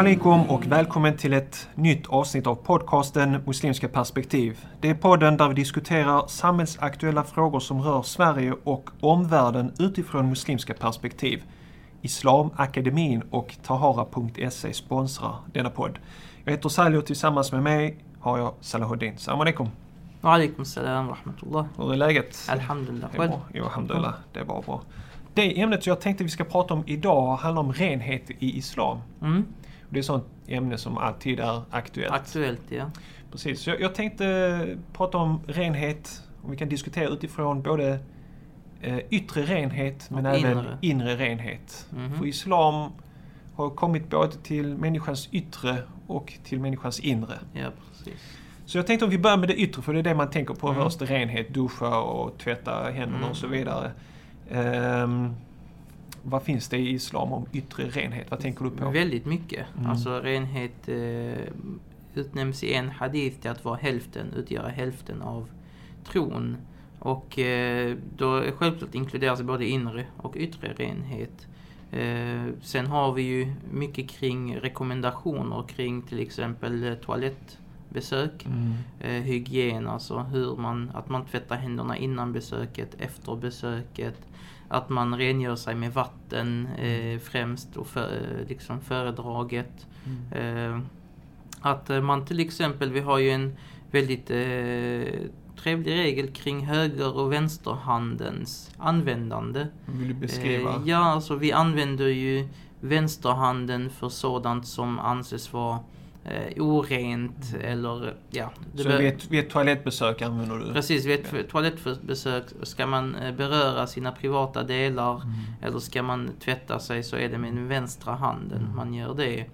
Alaikum och välkommen till ett nytt avsnitt av podcasten Muslimska perspektiv. Det är podden där vi diskuterar samhällsaktuella frågor som rör Sverige och omvärlden utifrån muslimska perspektiv. Islamakademin och Tahara.se sponsrar denna podd. Jag heter Sally och tillsammans med mig har jag Salahuddin. Salam alaikum. Alaikum salam rahmatullah. Hur är läget? Alhamdulillah. Det är bra. Jo, alhamdulillah. Det är bara bra. Det ämnet jag tänkte vi ska prata om idag handlar om renhet i Islam. Mm. Det är sånt ämne som alltid är aktuellt. Aktuellt ja. Precis. Så jag, jag tänkte prata om renhet. Och vi kan diskutera utifrån både eh, yttre renhet men Och även inre. inre renhet. Mhm. För Islam har kommit både till människans yttre och till människans inre. Ja, precis. Så jag tänkte om vi börjar med det yttre, för det är det man tänker på Mm. först. Renhet, duscha och tvätta händerna Mm. och så vidare. Ehm, vad finns det i Islam om yttre renhet? Vad tänker du på? Väldigt mycket. Mm. Alltså renhet eh, utnämns i en hadith till att vara hälften, utgöra hälften av tron. Och eh, då självklart inkluderas både inre och yttre renhet. Eh, sen har vi ju mycket kring rekommendationer kring till exempel eh, toalettbesök. Mm. eh, hygien, alltså hur man, att man tvättar händerna innan besöket, efter besöket. Att man rengör sig med vatten eh, främst och för, eh, liksom föredraget. Mm. Eh, att man till exempel, vi har ju en väldigt eh, trevlig regel kring höger och vänsterhandens användande. Vill du beskriva? Eh, ja, alltså vi använder ju vänsterhanden för sådant som anses vara eh, orent eller ja. så vid ett, vid ett toalettbesök använder du? Precis, vid ett toalettbesök ska man eh, beröra sina privata delar Mm. eller ska man tvätta sig så är det med den vänstra handen Mm. man gör det.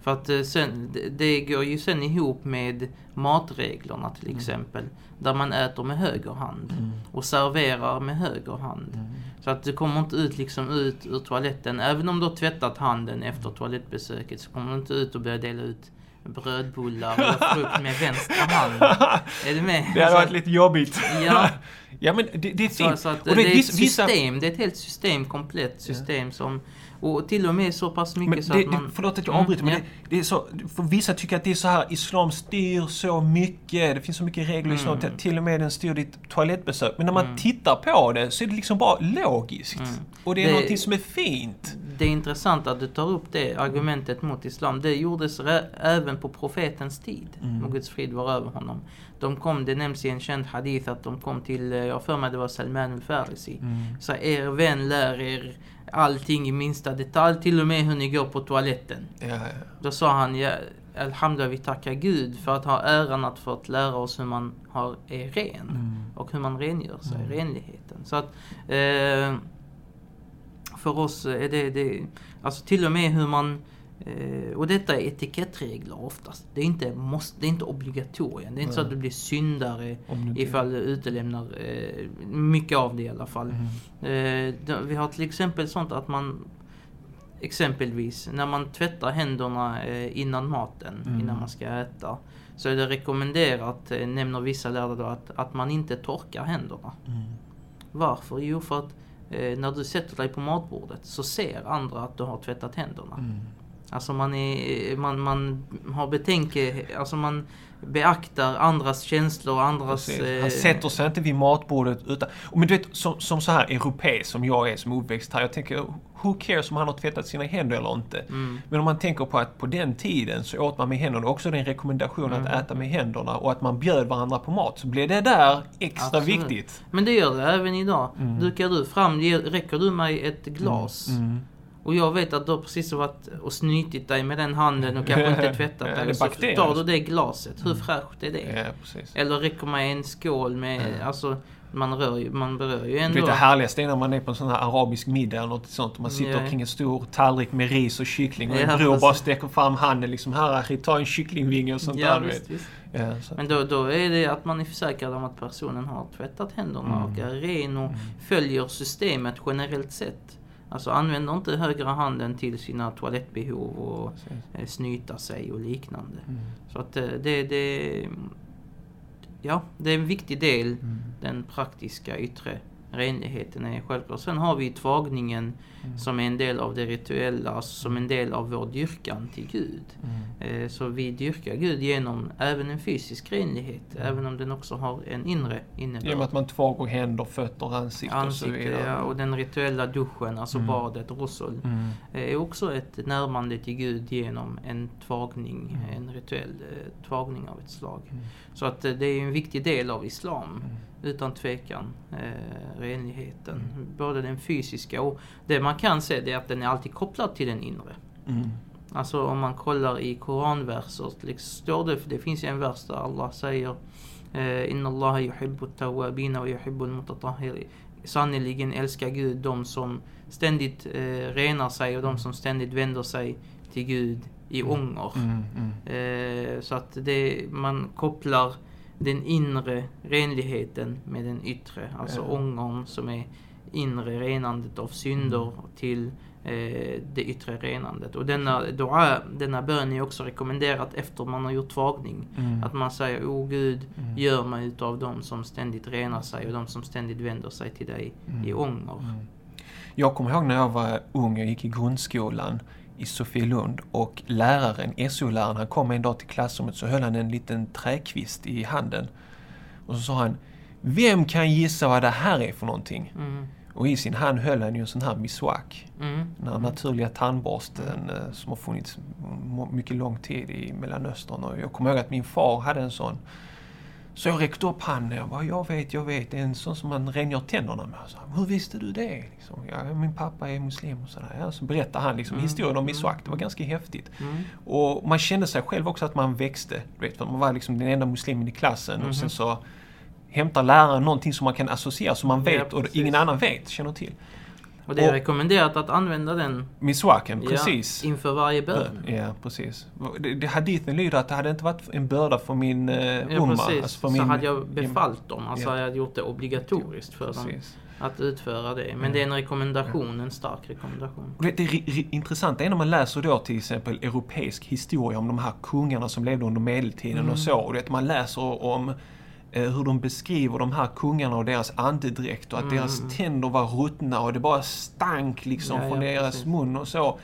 För att eh, sen, det- går ju sen ihop med matreglerna till Mm. exempel. Där man äter med höger hand Mm. och serverar med höger hand. Mm. Så att du kommer inte ut liksom ut ur toaletten. Även om du har tvättat handen efter toalettbesöket så kommer du inte ut och börja dela ut brödbullar eller frukt med vänstra hand. Är du med? Det hade Så varit lite jobbigt. Ja, ja men det, det är fint. så att Och det, det är ett vissa- system. Det är ett helt system, komplett system som... Och till och med så pass mycket Men så det, att man... förlåt att jag Mm, avbryter, men ja. det, det är så, för vissa tycker att det är så här, islam styr så mycket, det finns så mycket regler i islam, Mm. till- och med den styr ditt toalettbesök. Men när man Mm. tittar på det så är det liksom bara logiskt. Mm. Och det är Det- någonting som är fint. Det är intressant att du tar upp det argumentet mot islam. Det gjordes även på profetens tid. Mm. Må Guds frid vara över honom. De kom, det nämns i en känd hadith att de kom till, eh, jag för mig det var Salman al-Farisi. Mm. Så er vän lär er allting i minsta detalj, till och med hur ni går på toaletten. Ja, ja. Då sa han, ja, Alhamdulillah vi tackar Gud för att ha äran att fått lära oss hur man har, är ren. Mm. Och hur man rengör sig, Mm. renligheten. Så att eh, för oss är det, det, alltså till och med hur man och detta är etikettregler oftast. Det är inte, måste, det är inte obligatorium. Det är inte så Nej. att du blir syndare Om du inte- ifall du utelämnar eh, mycket av det i alla fall. Mm. Eh, då- vi har till exempel sånt att man Exempelvis när man tvättar händerna eh, innan maten, Mm. innan man ska äta. Så är det rekommenderat, eh, nämner vissa lärare då, att, att man inte torkar händerna. Mm. Varför? Jo för att eh, när du sätter dig på matbordet så ser andra att du har tvättat händerna. Mm. Alltså man, är, man, man har betänke, alltså man beaktar andras känslor och andras... Precis. eh, Han sätter sig inte vid matbordet utan... Men du vet, som, som så här europé som jag är som uppväxt här. Jag tänker, who cares om han har tvättat sina händer eller inte? Mm, Men om man tänker på att på den tiden så åt man med händerna. Också den rekommendation att Mm. äta med händerna och att man bjöd varandra på mat. Så blir det där extra Absolut. viktigt. Men det gör det även idag. Mm. Dukar du fram, räcker du mig ett glas Mm. Och jag vet att du har precis varit och snytit dig med den handen och kanske inte tvättat dig. Så tar du det glaset, hur fräscht är det? Ja. Eller räcker mig en skål med, Ja. alltså man rör ju, man berör ju Du ändå. vet det härligaste är när man är på en sån här arabisk middag eller något sånt. Och man sitter Ja. kring en stor tallrik med ris och kyckling. Och Ja, en bror precis. bara sträcker fram handen liksom. Här ta en kycklingvinge och sånt ja, där. Du visst, visst. Ja, så. Men då, då är det att man är försäkrad om att personen har tvättat händerna Mm. och är ren och Mm. följer systemet generellt sett. Alltså använder inte högra handen till sina toalettbehov och Precis. eh, snyta sig och liknande. Mm. Så att eh, det, det, ja, det är en viktig del, Mm. den praktiska yttre renligheten är självklar. Sen har vi tvagningen Mm. som är en del av det rituella, alltså som en del av vår dyrkan till Gud. Mm. Eh, Så vi dyrkar Gud genom även en fysisk renlighet, även om den också har en inre Genom innebörd. att man tvagar händer, fötter, ansikte, och så Ansikte vidare. ja, och den rituella duschen, alltså Mm. badet, rosul, Mm. är också ett närmande till Gud genom en tvagning, Mm. en rituell eh, tvagning av ett slag. Mm. Så att eh, det är en viktig del av Islam, Mm. Utan tvekan, eh, renligheten. Mm. Både den fysiska och det man kan se det är att den är alltid kopplad till den inre. Mm. Alltså om man kollar i koranverser, liksom står det, för det finns en vers där Allah säger eh, Inna Allah yuhibbu tawabina och yuhibbu mutatahiri. Sannerligen älskar Gud de som ständigt eh, renar sig och de som ständigt vänder sig till Gud i Mm. ånger. Mm. Mm. Eh, så att det, man kopplar den inre renligheten med den yttre. Alltså Ja. ångern som är inre renandet av synder Mm. till eh, det yttre renandet. Och denna dua, denna bön är också rekommenderat efter man har gjort tvagning. Mm. Att man säger, O Gud, Mm. gör mig utav dem som ständigt renar sig och de som ständigt vänder sig till dig Mm. i ånger. Mm. Jag kommer ihåg när jag var ung, jag gick i grundskolan i Sofielund och läraren, SO-läraren, han kom en dag till klassrummet så höll han en liten träkvist i handen. Och så sa han Vem kan gissa vad det här är för någonting? Mm. Och i sin hand höll han ju en sån här miswak. Mm. Den här naturliga tandborsten eh, som har funnits mycket lång tid i Mellanöstern. Och jag kommer ihåg att min far hade en sån. Så jag räckte upp handen och bara, jag vet, jag vet, det är en sån som man rengör tänderna med. Så, Hur visste du det? Liksom, ja, min pappa är muslim och sådär. Ja, så berättade han liksom Mm. historien om Mm. miswak. Det var ganska häftigt. Mm. Och man kände sig själv också att man växte. Vet, för man var liksom den enda muslimen i klassen Mhm. och sen så hämtar läraren någonting som man kan associera, som man Ja, vet och precis. ingen annan vet, känner till. Och det är Och- rekommenderat att använda den Miswaken, ja, precis. inför varje bön. Ja, precis. Det, det, hadithen lyder att det hade inte varit en börda för min eh, Ja, umma. Alltså för så min, hade jag befallt dem. Alltså Ja. hade jag gjort det obligatoriskt för dem Precis. att utföra det. Men Ja. det är en rekommendation, en stark rekommendation. Det, det ri- intressanta är när man läser då till exempel europeisk historia om de här kungarna som levde under medeltiden Mm. och så. Och det, man läser om hur de beskriver de här kungarna och deras andedräkt och att Mm. deras tänder var ruttna och det bara stank liksom Ja, från ja, deras precis. mun och så.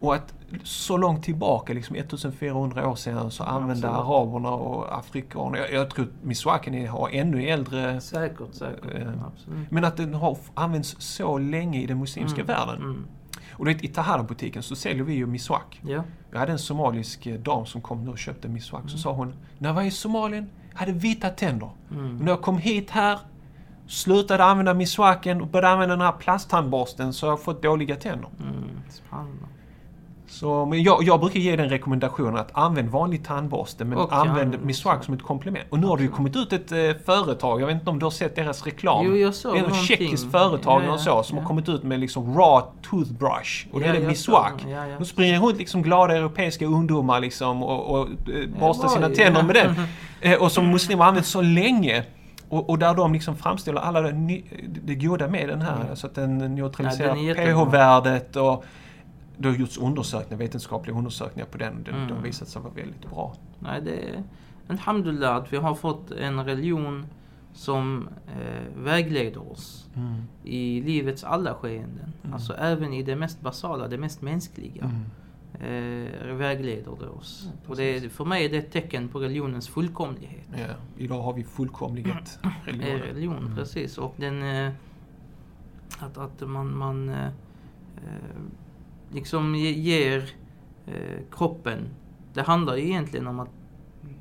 Och att så långt tillbaka, liksom 1400 år sedan, så använde absolut. araberna och afrikanerna, jag, jag tror att miswaken är- har ännu äldre Säkert, säkert. Eh, Absolut. Men att den har använts så länge i den muslimska Mm, världen. Mm. Och du vet, i Tahara-butiken så säljer vi ju miswak. Ja. Jag hade en somalisk eh, dam som kom nu och köpte miswak. Så Mm. sa hon, när jag var i Somalien, hade vita tänder. Mm. När jag kom hit här, slutade använda miswaken och började använda den här plasttandborsten så har jag fått dåliga tänder. Mm. Subhanallah. Så, men jag, jag brukar ge den rekommendationen att använd vanlig tandborste men Och använd använd miswak som ett komplement. Och nu har det ju kommit ut ett eh, företag, jag vet inte om du har sett deras reklam. Jo, jag såg det är ett tjeckiskt företag Ja, och så, som ja. har kommit ut med liksom raw toothbrush. Och det Ja, är det miswak. Ja, ja. De springer runt liksom glada europeiska ungdomar liksom och, och eh, borstar sina tänder med den. Eh, och som muslimer har använt så länge. Och, och där de liksom framställer alla det, det goda med den här. Mm. Så att den neutraliserar Ja, pH-värdet och det har gjorts undersökningar, vetenskapliga undersökningar på den. Den, Mm. De har visat sig vara väldigt bra. Nej, det är Alhamdulillah att vi har fått en religion som eh, vägleder oss i livets alla skeenden. Mm. Alltså även i det mest basala, det mest mänskliga. Mm. Eh, vägleder det oss. Ja, och det, är- för mig är det ett tecken på religionens fullkomlighet. Ja, idag har vi fullkomlighet. Eh, Religion. religion, Mm. precis. Och den... Eh, att, att man, man eh, eh, liksom ge- ger eh, kroppen... Det handlar ju egentligen om att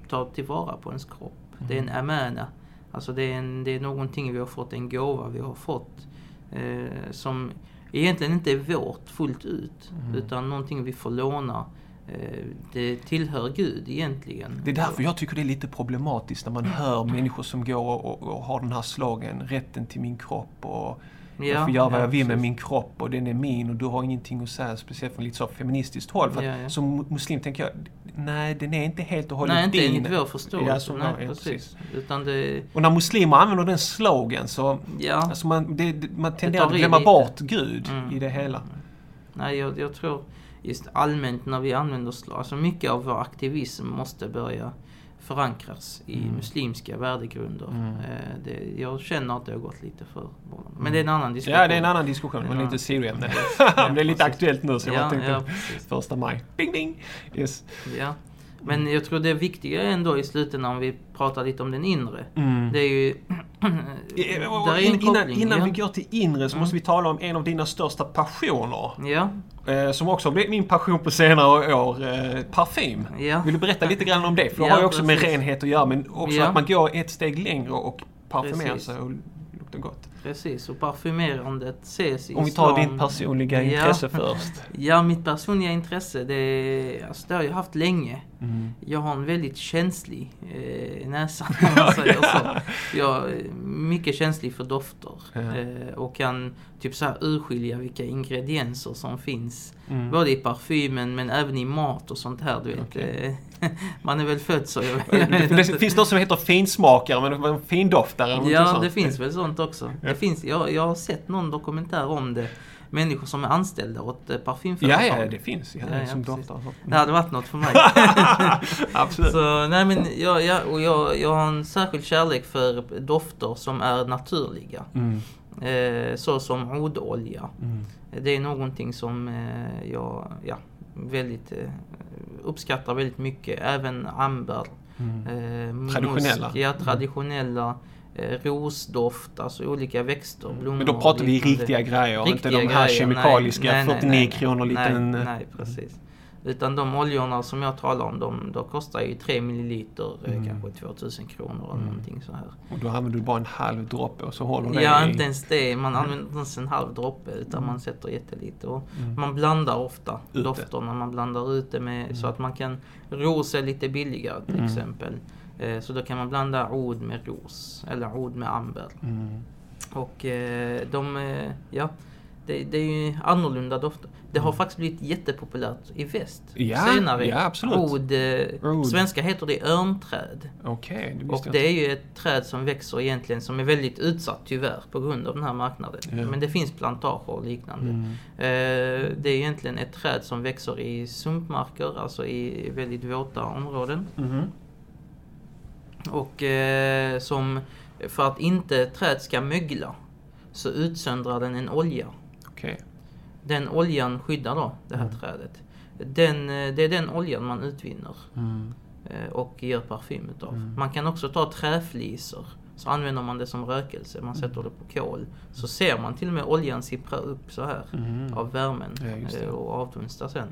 ta tillvara på ens kropp. Det är en Mm. amana. Alltså det är, en, det är någonting vi har fått, en gåva vi har fått. Eh, som egentligen inte är vårt fullt ut. Mm. Utan någonting vi får låna. Eh, det tillhör Gud egentligen. Det är därför jag tycker det är lite problematiskt när man hör människor som går och, och har den här slagen, rätten till min kropp och jag får göra vad jag vill med min kropp och den är min och du har ingenting att säga, speciellt från lite så feministiskt håll. För att Ja, ja. som muslim tänker jag, nej den är inte helt och hållet Nej, inte din. enligt vår förståelse. Ja, så, Nej, ja, precis. precis. Utan det... Och när muslimer använder den slogan så Ja. alltså man, det, man tenderar att glömma lite. bort Gud Mm. i det hela. Nej, jag, jag tror just allmänt när vi använder slag, alltså mycket av vår aktivism måste börja förankras i Mm. muslimska värdegrunder. Mm. Eh, det, jag känner att det har gått lite för långt. Men det är en annan diskussion. Ja, det är en annan diskussion. Det var lite sidoämne. Ja, det är lite aktuellt nu så jag Ja, tänkte ja, precis. första maj. Bing, bing! Yes. Ja. Men jag tror det viktiga ändå i slutändan om vi pratar lite om den inre. Mm. Det är ju... Eh, en in- Innan, innan ja. vi går till inre så Mm. måste vi tala om en av dina största passioner. Ja, Eh, som också har blivit min passion på senare år. Eh, parfym. ja. Vill du berätta lite grann om det? För det har ju också med precis. renhet att göra men också att man går ett steg längre och parfymerar Precis. sig och luktar gott. Precis, och parfymerandet ses i Om vi tar islam- ditt personliga intresse först. Ja, mitt personliga intresse, det, alltså, det har jag haft länge. Mm. Jag har en väldigt känslig eh, näsa, om man säger så. Jag är mycket känslig för dofter. Ja. Eh, och kan typ så här urskilja vilka ingredienser som finns. Mm. Både i parfymen men även i mat och sånt här. Du vet. Okej. Eh, man är väl född så. Jag, vet Det finns något som heter finsmakare, men en findoftare. Ja, det finns väl sånt också. Ja. Det finns, jag, jag har sett någon dokumentär om det. Människor som är anställda åt eh, Ja, parfymföretag. ja, det finns. Ja, Ja, ja, som precis. doftar. Det hade varit något för mig. Absolut. så, nej men jag, jag, och jag, jag har en särskild kärlek för dofter som är naturliga. Mm. Eh, så som odolja. Mm. Det är någonting som eh, jag ja, väldigt eh, uppskattar väldigt mycket. Även amber. Mm. Eh, musk, Traditionella. Ja, traditionella. Eh, rosdoft, alltså olika växter, blommor. Men då pratar vi riktiga grejer, inte Riktiga de här grejer, kemikaliska nej, nej, 49 nej, kronor nej, liten... Nej, nej, precis. Utan de oljorna som jag talar om, de, de kostar ju 3 milliliter, eh, Mm. kanske 2000 kronor eller Mm. någonting så här. Och då använder du bara en halv droppe och så håller det Ja, i... inte ens det. Man använder inte ens en halv droppe utan Mm. man sätter jättelite. Och Mm. man blandar ofta Ute. dofterna. Man blandar ut det med, så att man kan... Ros är lite billigare till Mm. exempel. Eh, Så då kan man blanda od med ros eller od med amber. Mm. Och eh, de, eh, ja, det, det är ju annorlunda dofter. Det har Mm. faktiskt blivit jättepopulärt i väst Ja, senare. ja, absolut. Od, eh, Od. Svenska heter det örnträd. Okej, det Och det är ju ett träd som växer egentligen som är väldigt utsatt tyvärr på grund av den här marknaden. Ja. Men det finns plantager och liknande. Mm. Eh, det är egentligen ett träd som växer i sumpmarker, alltså i väldigt våta områden. Mhm. Och eh, som, för att inte träd ska mögla, så utsöndrar den en olja. Okej. Den oljan skyddar då det här Mm. trädet. Den, eh, det är den oljan man utvinner Mm. eh, och gör parfym utav. Mm. Man kan också ta träflisor. Så använder man det som rökelse, man sätter det på kol. Så ser man till och med oljan sippra upp så här Mhm. av värmen Ja, eh, och avdunstar sen.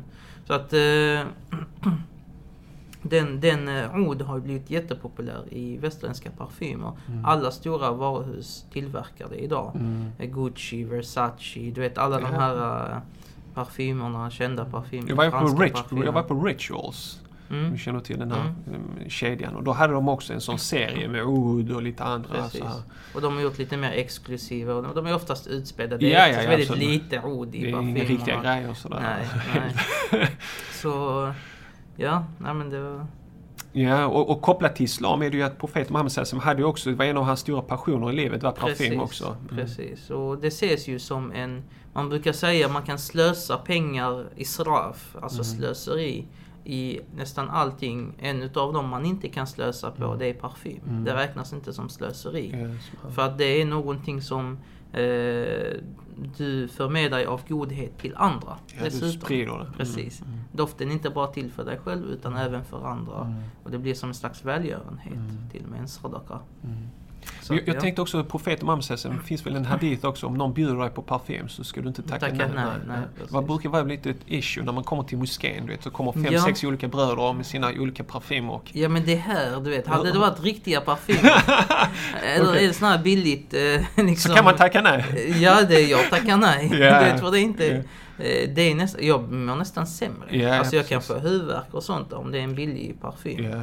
Så att eh, den, den eh, od har blivit jättepopulär i västerländska parfymer. Mm. Alla stora varuhus tillverkar det idag. Mm. Eh, Gucci, Versace, du vet alla de här eh, parfymerna, kända parfymer. Jag var, på Rich, parfymer. jag var på Rituals. Mm. Du känner till den här mm. kedjan. Och då hade de också en sån serie med Oud och lite andra. Precis. Så här. Och de har gjort lite mer exklusiva och de är oftast utspädda. Det är Ja, ja, väldigt absolut. lite ord i Det är parfymerna. inga riktiga grejer sådär. Nej, nej. Så, ja, nej men det var... Ja, och, och kopplat till islam är det ju att profeten Muhammed Sallam hade också, det var en av hans stora passioner i livet, var parfym Precis, också. Mm. precis. Och det ses ju som en... Man brukar säga att man kan slösa pengar i sraf, alltså Mm. slöseri, i nästan allting. En utav dem man inte kan slösa på, Mm. det är parfym. Mm. Det räknas inte som slöseri. Så- För att det är någonting som eh, du för med dig av godhet till andra. ja, du sprider det. Mm. Precis. Mm. Doften är inte bara till för dig själv utan även för andra. Mm. Och det blir som en slags välgörenhet Mm. till och med en sadaka. Så Jag, jag ja. tänkte också, profeten Sallam, det finns väl en hadith också, om någon bjuder dig på parfym så ska du inte tacka, Tacka nej, nej, precis. Vad brukar vara lite ett issue när man kommer till moskén, du vet, så kommer fem, Ja. sex olika bröder med sina olika parfymer och... Ja men det här, du vet, hade det varit riktiga parfymer eller Okej. är det här billigt eh, liksom, Så kan man tacka nej? Ja, det, jag tackar nej. Ja. Du vet vad det är inte... eh, Det är nästan, jag mår nästan sämre. Ja, alltså jag kan precis. få huvudvärk och sånt om det är en billig parfym. Eh,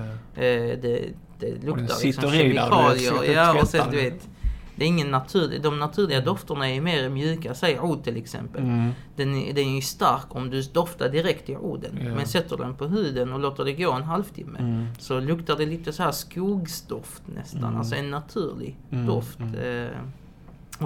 det, det luktar liksom i kemikalier. sitter Ja, och sen du vet. Det är ingen naturlig, de naturliga dofterna är mer mjuka. Säg od till exempel. Mm. Den, är- den är ju stark om du doftar direkt i oden. Ja. Men sätter den på huden och låter det gå en halvtimme. Mm. Så luktar det lite så här skogsdoft nästan. Mm. Alltså en naturlig Mm, doft. mm. Eh,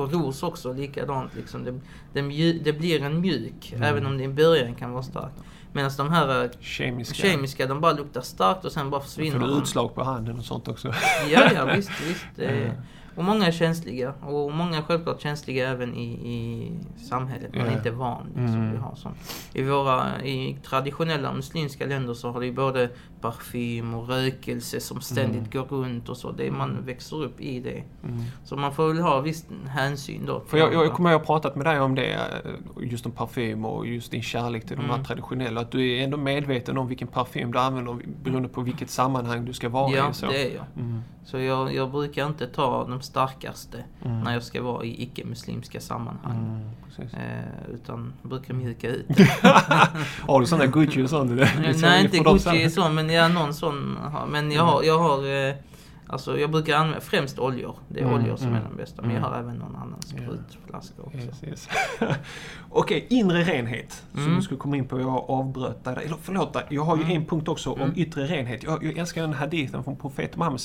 Och ros också likadant. Liksom. Det, det, det blir en mjuk, Mm. även om det i början kan vara starkt. Medan de här eh, Kemiska. kemiska, de bara luktar starkt och sen bara Får försvinner du de. utslag på handen och sånt också? Ja, ja visst, visst. Eh, Ja. Och många är känsliga. Och många är självklart känsliga även i, i samhället. Man är Ja. inte van liksom, Mm. vi har sånt. I våra i traditionella muslimska länder så har det ju både parfym och rökelse som ständigt Mm. går runt och så. Det, man växer upp i det. Mm. Så man får väl ha viss hänsyn då. För jag, jag kommer ihåg att jag pratat med dig om det, eh, just om parfym och just din kärlek till de här Mm. traditionella. Att du är ändå medveten om vilken parfym du använder beroende på vilket sammanhang du ska vara Ja, i. Så. det är jag. Mm. Så jag, jag brukar inte ta de starkaste Mm. när jag ska vara i icke-muslimska sammanhang. Mm. Eh, utan brukar mjuka ut. Har du sådana Gucci och sånt? Liksom, Nej, inte Gucci samma- så, men jag någon sån. har- Men jag har, jag har eh, Alltså jag brukar använda främst oljor. Det är Mm, oljor som mm, är den bästa. Men jag mm. har även någon annan sprutflaska också. Yes, yes. Okej, inre renhet. Som Mm. du skulle komma in på. Jag avbröt där. Eller förlåt, jag har ju Mm. en punkt också om Mm. yttre renhet. Jag, jag älskar den hadithen från profeten Muhammed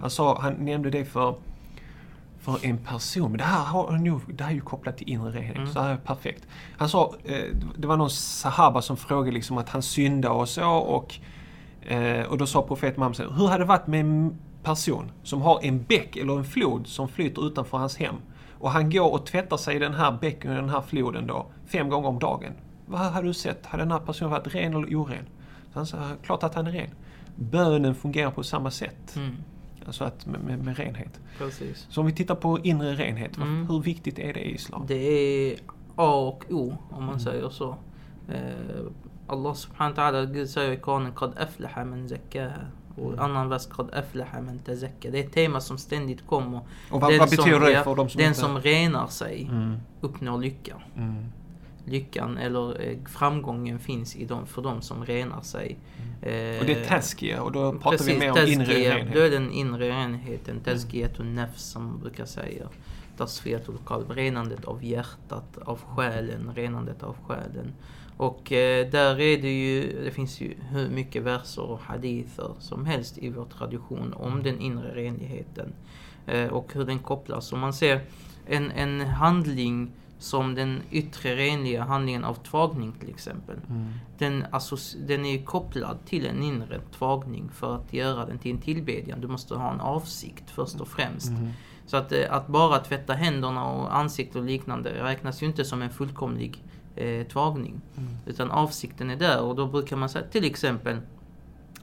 Han sa, han nämnde det för, för en person. Men det här, har han det här är ju kopplat till inre renhet. Mm. Så det här är perfekt. Han sa, eh, det var någon sahaba som frågade liksom att han syndade och så. Och, eh, och då sa profeten Muhammed hur hade det varit med en person som har en bäck eller en flod som flyter utanför hans hem. Och han går och tvättar sig i den här bäcken och den här floden då, fem gånger om dagen. Vad hade du sett? Hade den här personen varit ren eller oren? Så han sa, klart att han är ren. Bönen fungerar på samma sätt. Mm, Alltså att med, med, med renhet. precis. Så om vi tittar på inre renhet, Mm. hur viktigt är det i islam? Det är A och O om man Mm. säger så. Eh, Allah subhanahu wa ta'ala, säger i Koranen Qad aflaha man zakkaha. Och Mm. annan vers Qad aflaha man tazakka. Det är ett tema som ständigt kommer. Och vad, Den vad betyder som- det för de som Den inte... som renar sig Mm, uppnår lycka. mm, Lyckan eller eh, framgången finns i dem, för de som renar sig. Eh, Mm. Och det är tazkiya och då pratar vi Precis, mer om inre tazkiya, renhet. Då är den inre renheten. Tazkiyatun nafs som man brukar säga. Tasfiyatul qalb, renandet av hjärtat, av själen, renandet av själen. Och eh, där är det ju, det finns ju hur mycket verser och hadither som helst i vår tradition om den inre renligheten. Eh, och hur den kopplas. Om man ser en, en handling som den yttre renliga handlingen av tvagning till exempel. Mm, Den, den är kopplad till en inre tvagning för att göra den till en tillbedjan. Du måste ha en avsikt först och främst. mm, Så att, eh, att bara tvätta händerna och ansiktet och liknande räknas ju inte som en fullkomlig eh, tvagning. mm, Utan avsikten är där och då brukar man säga till exempel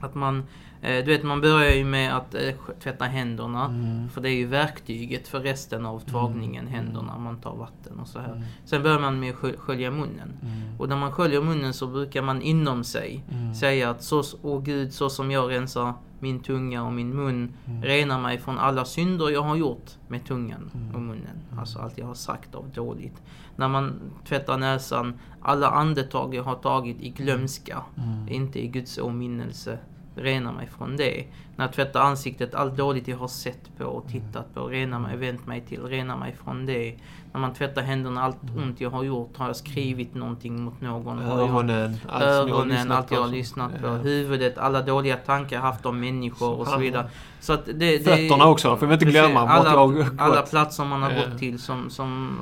att man, eh, du vet man börjar ju med att eh, tvätta händerna. mm, För det är ju verktyget för resten av tvagningen, Mm. händerna, man tar vatten och så här. mm, Sen börjar man med att skö- skölja munnen. mm, Och när man sköljer munnen så brukar man inom sig mm, säga att så, åh Gud, så som jag rensar min tunga och min mun, mm. renar mig från alla synder jag har gjort med tungan Mm. och munnen. Mm. Alltså allt jag har sagt av dåligt. När man tvättar näsan, alla andetag jag har tagit i glömska, Mm. inte i Guds åminnelse, renar mig från det. När jag tvättar ansiktet, allt dåligt jag har sett på och tittat på, renar mig, vänt mig till, renar mig från det. När man tvättar händerna, allt ont jag har gjort, har jag skrivit någonting mot någon? Öronen, allt som jag har öronen, lyssnat allt jag har på. lyssnat på, Ja. huvudet, alla dåliga tankar jag haft om människor och så vidare. Så att det, det, Fötterna också, får vi inte glömma alla, alla platser man har Ja. gått till som, som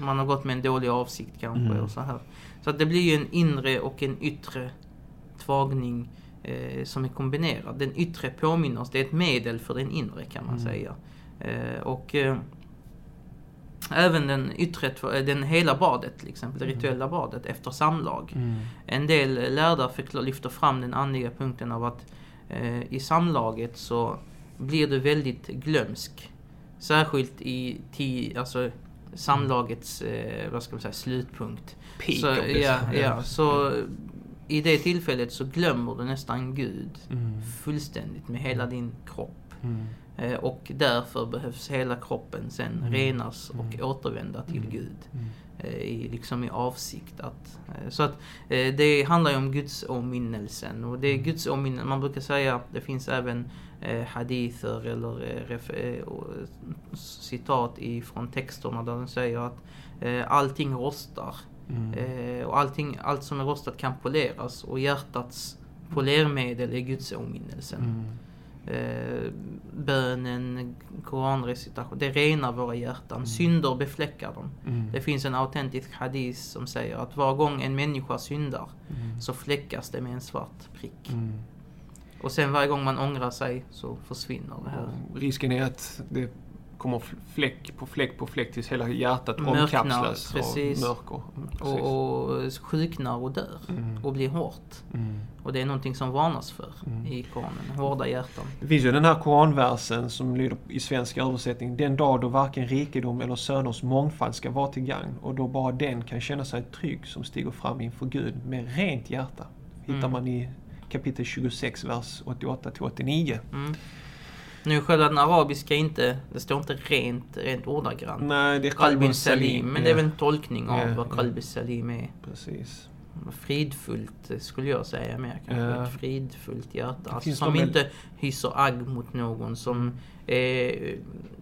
man har gått med en dålig avsikt kanske. Mm. Och så här. så att det blir ju en inre och en yttre tvagning eh, som är kombinerad. Den yttre påminner oss, det är ett medel för den inre kan man Mm. säga. Eh, och eh, även den yttre, tv- den hela badet till exempel, det Mm. rituella badet efter samlag. Mm. En del lärda lyfter fram den andliga punkten av att eh, i samlaget så blir du väldigt glömsk. Särskilt i ti, alltså, samlagets eh, vad ska man säga, slutpunkt. Peak Så, ja, ja, så i det tillfället så glömmer du nästan Gud Mm. fullständigt med hela din kropp. Mm. Eh, och därför behövs hela kroppen sen Mm. renas och Mm. återvända till Mm. Gud. Mm. Eh, i, liksom i avsikt att... Eh, så att det handlar ju om Guds åminnelsen och det är Mm. Guds åminnelse. Man brukar säga, det finns även hadither eller citat ifrån texterna där den säger att allting rostar. Mm. Eh, och allting, allt som är rostat kan poleras och hjärtats polermedel är Guds åminnelsen. Mm. eh, bönen, koranrecitation. Det renar våra hjärtan. Synder befläckar dem. Mm. Det finns en autentisk hadith som säger att var gång en människa syndar Mm. så fläckas det med en svart prick. Mm. Och sen varje gång man ångrar sig så försvinner det här. Och Risken är att det kommer fläck på fläck på fläck tills hela hjärtat Mörknar, omkapslas precis. av mörker. Precis. Och, och sjuknar och dör. Mm. Och blir hårt. Mm. Och det är någonting som varnas för Mm. i Koranen. Hårda hjärtan. Det finns ju den här koranversen som lyder i svensk översättning. Den dag då varken rikedom eller söners mångfald ska vara till gagn och då bara den kan känna sig trygg som stiger fram inför Gud med rent hjärta. Hittar Mm. man i kapitel 26, vers 88-89. Mm. Nu själva den arabiska inte, det står inte rent, rent ordagrant. Nej, det är Qalbin Salim, men det är ja. väl en tolkning av Ja, vad ja. Qalbin Salim är. Precis. Fridfullt eh, skulle jag säga mer kanske. Ja. Ett fridfullt hjärta. Alltså, som inte hyser agg mot någon. Som är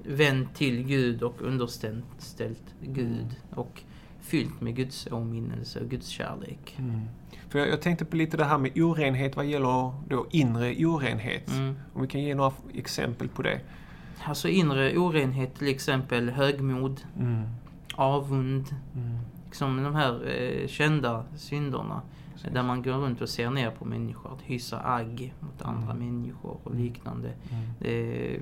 vänd till Gud och underställt Gud. Och fyllt med Guds åminnelse och Guds kärlek. Mm. För jag, jag tänkte på lite det här med orenhet vad gäller då inre orenhet. Mm. Om vi kan ge några exempel på det. Alltså inre orenhet till exempel högmod, Mm. avund. Mm. Liksom de här eh, kända synderna. Precis. Där man går runt och ser ner på människor. Att hysa agg mot andra Mm. människor och liknande. Mm. Eh,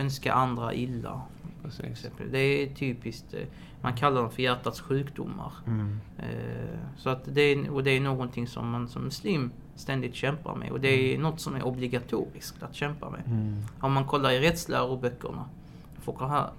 önska andra illa. Till Precis. exempel. Det är typiskt. Eh, man kallar dem för hjärtats sjukdomar. Mm. Eh, så att det är, och det är någonting som man som muslim ständigt kämpar med. Och det är något som är obligatoriskt att kämpa med. Mm. Om man kollar i rättsläroböckerna, Fuqaha,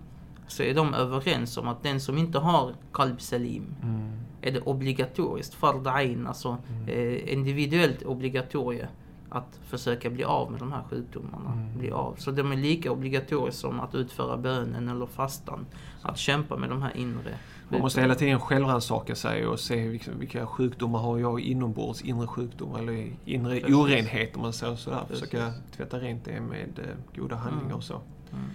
så är de överens om att den som inte har kalb salim Mm. är det obligatoriskt, fard ain, alltså eh, individuellt obligatorie att försöka bli av med de här sjukdomarna. Mm. Bli av. Så de är lika obligatoriska som att utföra bönen eller fastan. Att kämpa med de här inre. Man måste hela tiden självrannsaka sig och se vilka, vilka sjukdomar har jag inombords, inre sjukdomar eller inre Precis. orenhet om man säger sådär. Precis. Försöka tvätta rent det med eh, goda handlingar Mm. och så. Mm.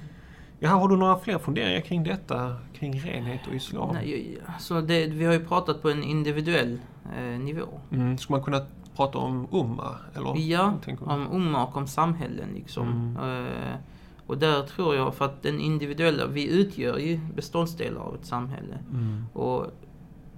Jaha, har du några fler funderingar kring detta? Kring renhet och islam? Nej, alltså det, vi har ju pratat på en individuell eh, nivå. Mm, ska man kunna prata om umma? Eller? Ja, om umma och om samhällen liksom. Eh, och där tror jag, för att den individuella, vi utgör ju beståndsdelar av ett samhälle. Mm. Och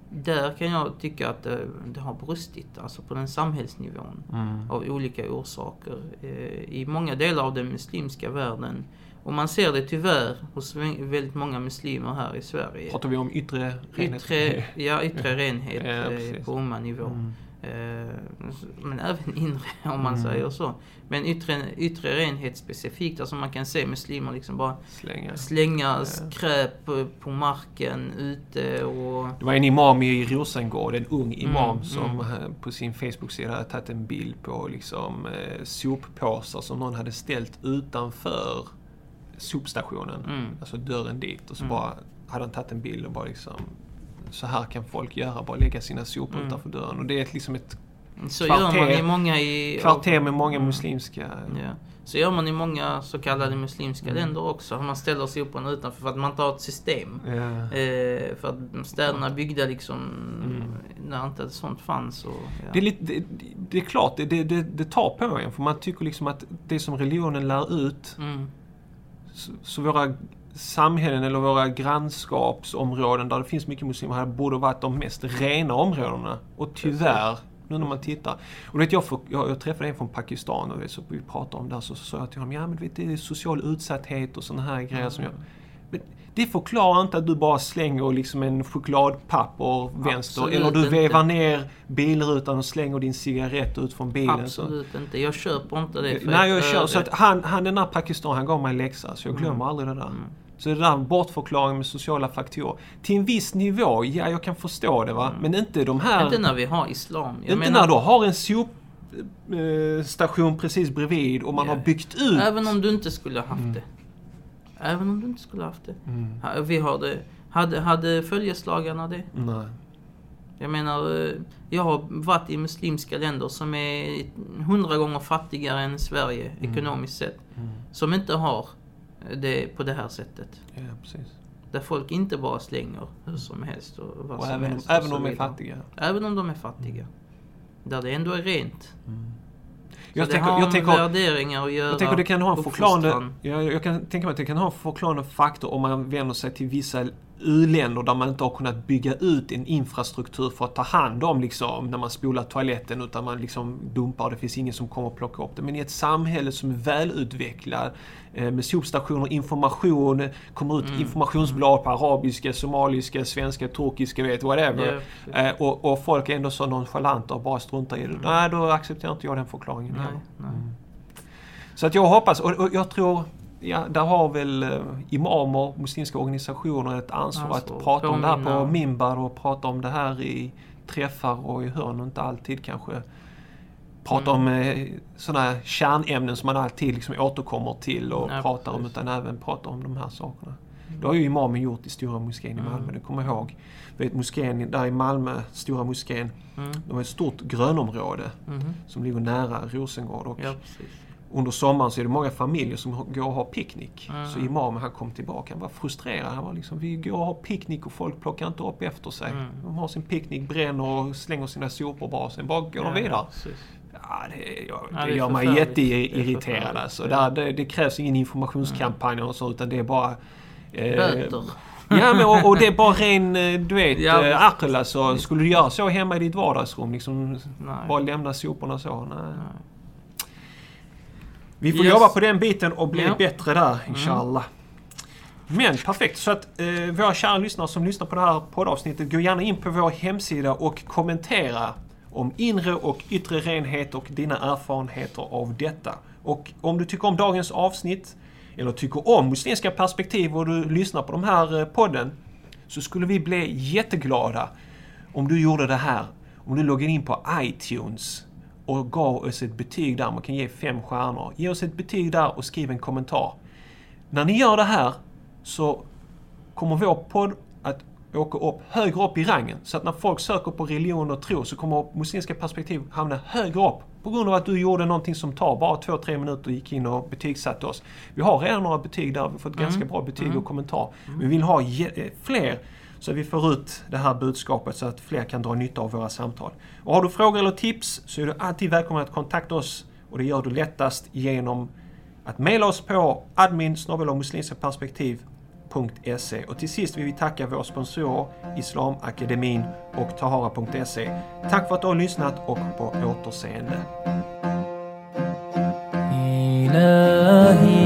där kan jag tycka att det, det har brustit, alltså på den samhällsnivån. Mm. Av olika orsaker. Eh, I många delar av den muslimska världen. Och man ser det tyvärr hos vä- väldigt många muslimer här i Sverige. Pratar vi om yttre renhet? Yttre, ja, yttre renhet Ja, eh, på umma-nivå. Mm. Eh, men även inre om man Mm. säger så. Men yttre, yttre renhet specifikt, alltså man kan se muslimer liksom bara Slänga. slänga skräp på, marken ute och... Det var en imam i Rosengård, en ung imam, Mm, som mm. på sin Facebook-sida hade tagit en bild på liksom, eh, soppåsar som någon hade ställt utanför sopstationen. Mm. Alltså dörren dit. Och så Mm. bara hade han tagit en bild och bara liksom så här kan folk göra, bara lägga sina sopor Mm. utanför dörren. Och det är ett- liksom ett Så Kvarter- gör man i många i... kvarter med många Mm. muslimska... Ja. Så gör man i många så kallade muslimska Mm. länder också. Man ställer soporna utanför för att man inte har ett system. Eh, för att städerna byggda liksom Mm. när inte sånt fanns. Och, ja. Det är, lite, det, det är klart, det, det, det, det tar på en. För man tycker liksom att det som religionen lär ut, Mm. så, så våra samhällen eller våra grannskapsområden där det finns mycket muslimer här borde varit de mest rena områdena. Och tyvärr, nu när man tittar. Och vet, jag, jag, jag träffade en från Pakistan och så vi pratade om det här, så sa jag till honom, ja men vet, det är social utsatthet och sådana här grejer som jag... Men det förklarar inte att du bara slänger liksom en chokladpapper vänster Absolut eller du inte. vevar ner bilrutan och slänger din cigarett ut från bilen. Så. Absolut inte. Jag köper inte det. för Nej, ett jag kör. Så att han, han den där Pakistan, han gav mig en läxa. Så jag glömmer Mm. aldrig det där. Mm. Så det där bortförklaring med sociala faktorer. Till en viss nivå, ja jag kan förstå det va. Mm. Men inte de här... Inte när vi har islam. Jag inte menar, när du har en sopstation precis bredvid och man Ja. har byggt ut. Även om du inte skulle ha haft Mm. det. Även om du inte skulle ha haft det. Mm. Vi har det. Hade, hade följeslagarna det? Nej. Jag menar, eh, jag har varit i muslimska länder som är hundra gånger fattigare än Sverige Mm. ekonomiskt sett. Mm. Som inte har det på det här sättet. Ja, precis. Där folk inte bara slänger hur som helst och vad Och som även, helst. även och om de är fattiga. Även om de är fattiga. Där det ändå är rent. Mm. Jag tänker, har jag, tänker, värderingar att göra. jag tänker det kan ha en förklarande... uppfostran. Ja, jag kan tänka mig att det kan ha en förklarande faktor om man vänder sig till vissa u-länder där man inte har kunnat bygga ut en infrastruktur för att ta hand om liksom, när man spolar toaletten utan man liksom dumpar och det finns ingen som kommer och plockar upp det. Men i ett samhälle som är välutvecklat eh, med sopstationer, information, kommer ut Mm. informationsblad på arabiska, somaliska, svenska, turkiska, vet whatever. Precis. Eh, och, och folk är ändå så nonchalanta och bara struntar i det. Mm. Nej, då accepterar inte jag den förklaringen. Nej, nej. Mm. Så att jag hoppas, och, och jag tror, ja, där har väl eh, imamer, muslimska organisationer ett ansvar Ansvar, att prata om det här på minbar och prata om det här i träffar och i hörn och inte alltid kanske prata Mm. om eh, sådana kärnämnen som man alltid liksom återkommer till och Ja, pratar om precis. utan även prata om de här sakerna. Det har ju imamen gjort i Stora moskén i Mm. Malmö, det kommer jag ihåg. Vet, moskén där i Malmö, Stora moskén, Mm. de har ett stort grönområde Mhm. som ligger nära Rosengård. Och Ja, precis. Under sommaren så är det många familjer som går och har picknick. Mm. Så imamen han kom tillbaka, han var frustrerad. Han var liksom, vi går och har picknick och folk plockar inte upp efter sig. Mm. De har sin picknick, bränner och slänger sina sopor bara, sen bara går de vidare. precis. Ja, det, jag, Ja, det, det är gör mig jätteirriterad alltså. Där, det, det krävs ingen informationskampanj och så, utan det är bara... eh, Böter. Ja, men och, och det är bara ren, eh, du vet, Ja, ja, visst. akel alltså. Skulle du göra så hemma i ditt vardagsrum, liksom Nej. bara lämna soporna så? Nej. Nej. Vi får Yes. jobba på den biten och bli Ja. Mm. bättre där, inshallah. Men perfekt, så att eh, våra kära lyssnare som lyssnar på det här poddavsnittet, gå gärna in på vår hemsida och kommentera om inre och yttre renhet och dina erfarenheter av detta. Och om du tycker om dagens avsnitt, eller tycker om muslimska perspektiv och du lyssnar på de här eh, podden, så skulle vi bli jätteglada om du gjorde det här. Om du loggade in på iTunes och gav oss ett betyg där. Man kan ge fem stjärnor. Ge oss ett betyg där och skriv en kommentar. När ni gör det här så kommer vår podd att åka upp högre upp i rangen. Så att när folk söker på religion och tro så kommer muslimska perspektiv hamna högre upp. På grund av att du gjorde någonting som tar bara två, tre minuter och gick in och betygsatte oss. Vi har redan några betyg där, vi har fått ganska bra betyg och kommentar. Men vi vill ha eh, fler så vi får ut det här budskapet så att fler kan dra nytta av våra samtal. Och har du frågor eller tips så är du alltid välkommen att kontakta oss och det gör du lättast genom att mejla oss på admin perspektiv.se Och till sist vill vi tacka våra sponsorer Islamakademin och Tahara.se. Tack för att du har lyssnat och på återseende. إلى